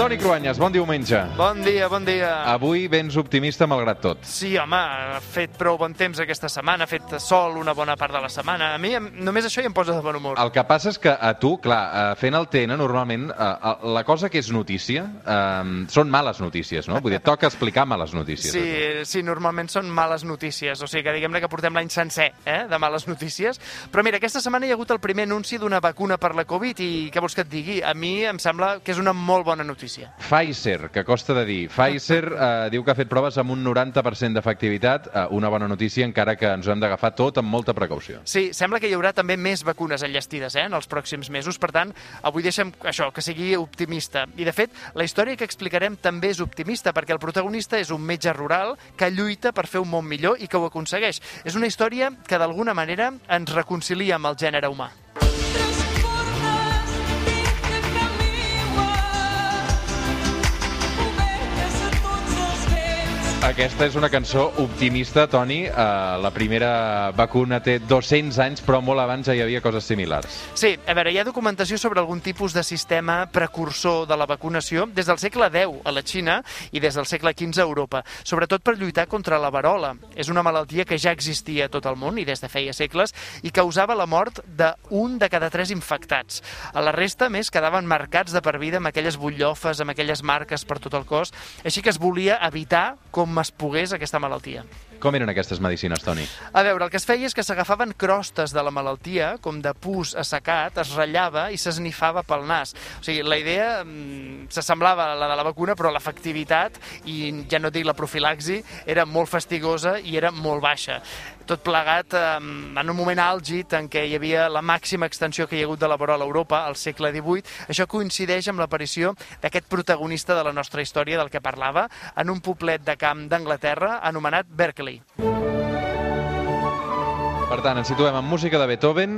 Toni Cruanyes, bon diumenge. Bon dia, bon dia. Avui vens optimista malgrat tot. Sí, home, ha fet prou bon temps aquesta setmana, ha fet sol una bona part de la setmana. A mi només això ja em posa de bon humor. El que passa és que a tu, clar, eh, fent el TN, normalment, eh, eh, la cosa que és notícia eh, són males notícies, no? Vull dir, toca explicar males notícies. Sí, sí, normalment són males notícies, o sigui que diguem-ne que portem l'any sencer eh, de males notícies. Però mira, aquesta setmana hi ha hagut el primer anunci d'una vacuna per la Covid i què vols que et digui? A mi em sembla que és una molt bona notícia. Pfizer, que costa de dir. Pfizer eh, diu que ha fet proves amb un 90% d'efectivitat, eh, una bona notícia, encara que ens ho hem d'agafar tot amb molta precaució. Sí, sembla que hi haurà també més vacunes enllestides eh, en els pròxims mesos, per tant, avui deixem això, que sigui optimista. I, de fet, la història que explicarem també és optimista, perquè el protagonista és un metge rural que lluita per fer un món millor i que ho aconsegueix. És una història que, d'alguna manera, ens reconcilia amb el gènere humà. Aquesta és una cançó optimista, Toni. Eh, la primera vacuna té 200 anys, però molt abans ja hi havia coses similars. Sí, a veure, hi ha documentació sobre algun tipus de sistema precursor de la vacunació des del segle X a la Xina i des del segle XV a Europa, sobretot per lluitar contra la varola. És una malaltia que ja existia a tot el món i des de feia segles i causava la mort d'un de cada tres infectats. A la resta, més, quedaven marcats de per vida amb aquelles butllofes, amb aquelles marques per tot el cos, així que es volia evitar com es pogués aquesta malaltia. Com eren aquestes medicines, Toni? A veure, el que es feia és que s'agafaven crostes de la malaltia, com de pus assecat, es ratllava i s'esnifava pel nas. O sigui, la idea mm, s'assemblava a la de la vacuna, però l'efectivitat, i ja no dic la profilaxi, era molt fastigosa i era molt baixa. Tot plegat eh, en un moment àlgid en què hi havia la màxima extensió que hi ha hagut de la varola a Europa, al segle XVIII, això coincideix amb l'aparició d'aquest protagonista de la nostra història del que parlava, en un poblet de camp d'Anglaterra anomenat Berkeley. Charlie. Per tant, ens situem en música de Beethoven.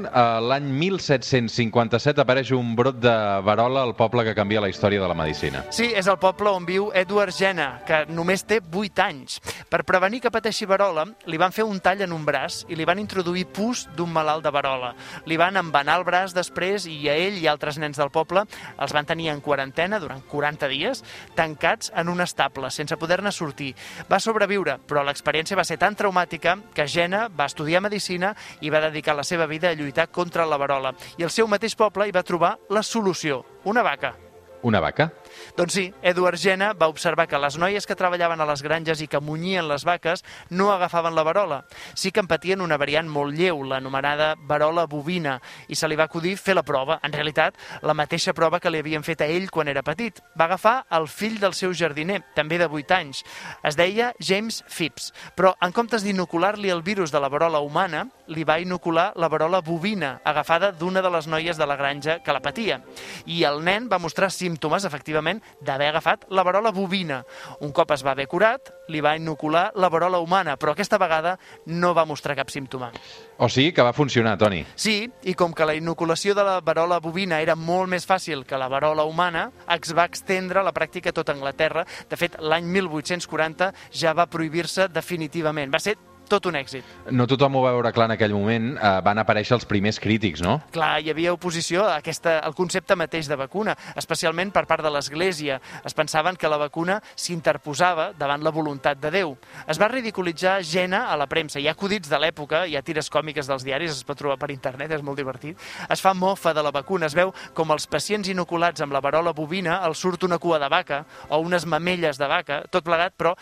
L'any 1757 apareix un brot de varola al poble que canvia la història de la medicina. Sí, és el poble on viu Edward Jenner, que només té 8 anys. Per prevenir que pateixi varola, li van fer un tall en un braç i li van introduir pus d'un malalt de varola. Li van embanar el braç després i a ell i altres nens del poble els van tenir en quarantena durant 40 dies, tancats en un estable, sense poder-ne sortir. Va sobreviure, però l'experiència va ser tan traumàtica que Jenner va estudiar medicina i va dedicar la seva vida a lluitar contra la varola. I el seu mateix poble hi va trobar la solució, una vaca. Una vaca? Doncs sí, Edward Jenner va observar que les noies que treballaven a les granges i que munyien les vaques no agafaven la varola. Sí que en patien una variant molt lleu, l'anomenada varola bovina, i se li va acudir fer la prova. En realitat, la mateixa prova que li havien fet a ell quan era petit. Va agafar el fill del seu jardiner, també de 8 anys. Es deia James Phipps, però en comptes d'inocular-li el virus de la varola humana, li va inocular la varola bovina, agafada d'una de les noies de la granja que la patia. I el nen va mostrar símptomes, efectivament, d'haver agafat la varola bovina. Un cop es va haver curat, li va inocular la varola humana, però aquesta vegada no va mostrar cap símptoma. O sigui que va funcionar, Toni. Sí, i com que la inoculació de la varola bovina era molt més fàcil que la varola humana, es va extendre la pràctica a tot Anglaterra. De fet, l'any 1840 ja va prohibir-se definitivament. Va ser tot un èxit. No tothom ho va veure clar en aquell moment. Eh, van aparèixer els primers crítics, no? Clar, hi havia oposició a aquesta, al concepte mateix de vacuna, especialment per part de l'Església. Es pensaven que la vacuna s'interposava davant la voluntat de Déu. Es va ridiculitzar Jena a la premsa. Hi ha acudits de l'època, hi ha tires còmiques dels diaris, es pot trobar per internet, és molt divertit. Es fa mofa de la vacuna, es veu com els pacients inoculats amb la varola bovina els surt una cua de vaca o unes mamelles de vaca, tot plegat, però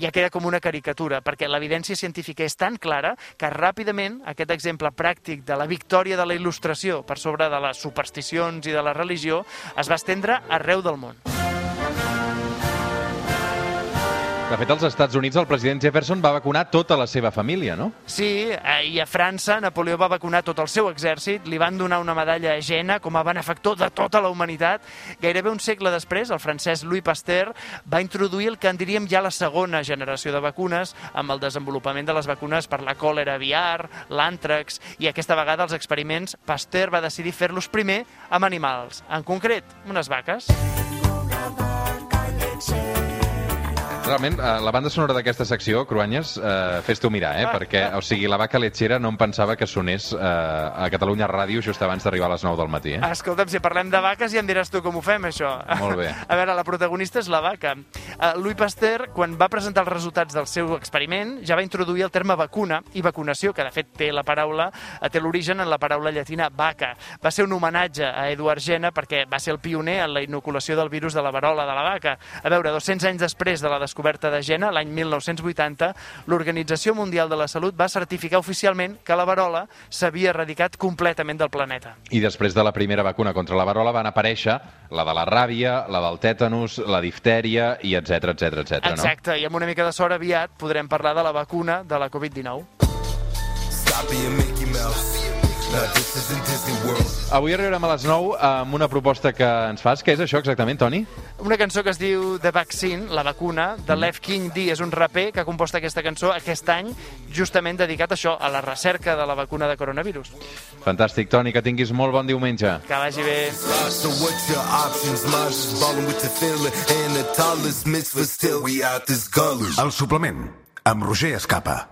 ja queda com una caricatura, perquè l'evidència científica és tan clara que ràpidament aquest exemple pràctic de la victòria de la il·lustració per sobre de les supersticions i de la religió es va estendre arreu del món. De fet, als Estats Units el president Jefferson va vacunar tota la seva família, no? Sí, eh, i a França Napoleó va vacunar tot el seu exèrcit, li van donar una medalla a Jena com a benefactor de tota la humanitat. Gairebé un segle després, el francès Louis Pasteur va introduir el que en diríem ja la segona generació de vacunes amb el desenvolupament de les vacunes per la còlera aviar, l'àntrax, i aquesta vegada els experiments Pasteur va decidir fer-los primer amb animals, en concret, unes vaques. Realment, eh, la banda sonora d'aquesta secció, Cruanyes, eh, fes-t'ho mirar, eh? Perquè, o sigui, la vaca letxera no em pensava que sonés eh, a Catalunya Ràdio just abans d'arribar a les 9 del matí, eh? Escolta'm, si parlem de vaques ja em diràs tu com ho fem, això. Molt bé. A veure, la protagonista és la vaca. Uh, Louis Pasteur, quan va presentar els resultats del seu experiment, ja va introduir el terme vacuna i vacunació, que de fet té la paraula, eh, té l'origen en la paraula llatina vaca. Va ser un homenatge a Eduard Jenner perquè va ser el pioner en la inoculació del virus de la varola de la vaca. A veure, 200 anys després de la descoberta de Jenner, l'any 1980, l'Organització Mundial de la Salut va certificar oficialment que la varola s'havia erradicat completament del planeta. I després de la primera vacuna contra la varola van aparèixer la de la ràbia, la del tètanus, la diftèria i etc etc etc. no? Exacte, i amb una mica de sort aviat podrem parlar de la vacuna de la Covid-19. Stop being Mickey Avui arribarem a les 9 amb una proposta que ens fas. Què és això exactament, Toni? Una cançó que es diu The Vaccine, la vacuna, de Lev King D, és un raper que ha compost aquesta cançó aquest any, justament dedicat a això, a la recerca de la vacuna de coronavirus. Fantàstic, Toni, que tinguis molt bon diumenge. Que vagi bé. So what's your options? Mine's just ballin' with the feeling. And the tallest mitzvah still, we out this gully. El suplement, amb Roger Escapa.